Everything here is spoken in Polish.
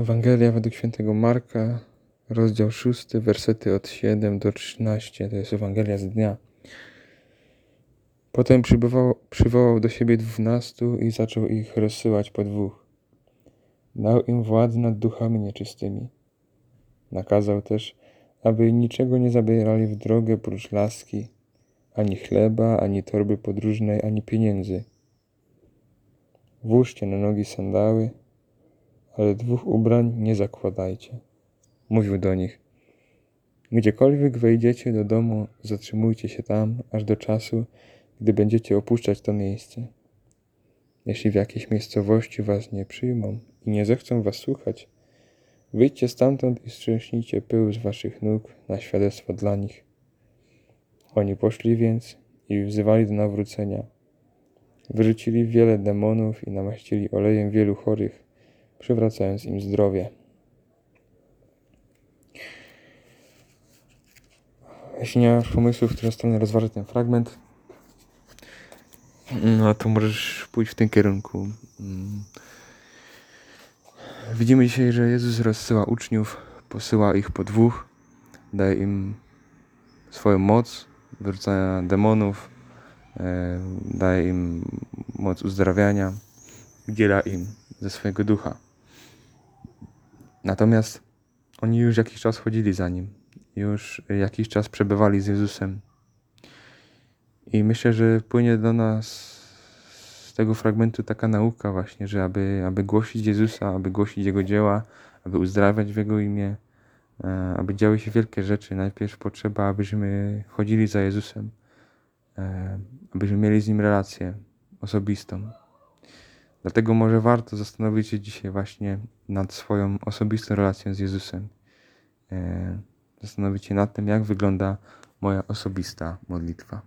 Ewangelia według świętego Marka, rozdział 6, wersety od 7 do 13. To jest Ewangelia z dnia. Potem przywołał do siebie dwunastu i zaczął ich rozsyłać po dwóch. Dał im władzę nad duchami nieczystymi. Nakazał też, aby niczego nie zabierali w drogę prócz laski, ani chleba, ani torby podróżnej, ani pieniędzy. Włóżcie na nogi sandały, ale dwóch ubrań nie zakładajcie. Mówił do nich: Gdziekolwiek wejdziecie do domu, zatrzymujcie się tam, aż do czasu, gdy będziecie opuszczać to miejsce. Jeśli w jakiejś miejscowości was nie przyjmą i nie zechcą was słuchać, wyjdźcie stamtąd i strzęśnijcie pył z waszych nóg na świadectwo dla nich. Oni poszli więc i wzywali do nawrócenia. Wyrzucili wiele demonów i namaścili olejem wielu chorych, przywracając im zdrowie. Jeśli nie masz pomysłu, w którą stronę rozważy ten fragment, no to możesz pójść w tym kierunku. Mm. Widzimy dzisiaj, że Jezus rozsyła uczniów, posyła ich po dwóch, daje im swoją moc wyrzucania demonów, e, daje im moc uzdrawiania, udziela im ze swojego ducha. Natomiast oni już jakiś czas chodzili za nim, już jakiś czas przebywali z Jezusem. I myślę, że płynie do nas z tego fragmentu taka nauka właśnie, że aby, aby głosić Jezusa, aby głosić Jego dzieła, aby uzdrawiać w Jego imię, e, aby działy się wielkie rzeczy, najpierw potrzeba, abyśmy chodzili za Jezusem, e, abyśmy mieli z Nim relację osobistą. Dlatego może warto zastanowić się dzisiaj właśnie nad swoją osobistą relacją z Jezusem. E, zastanowić się nad tym, jak wygląda moja osobista modlitwa.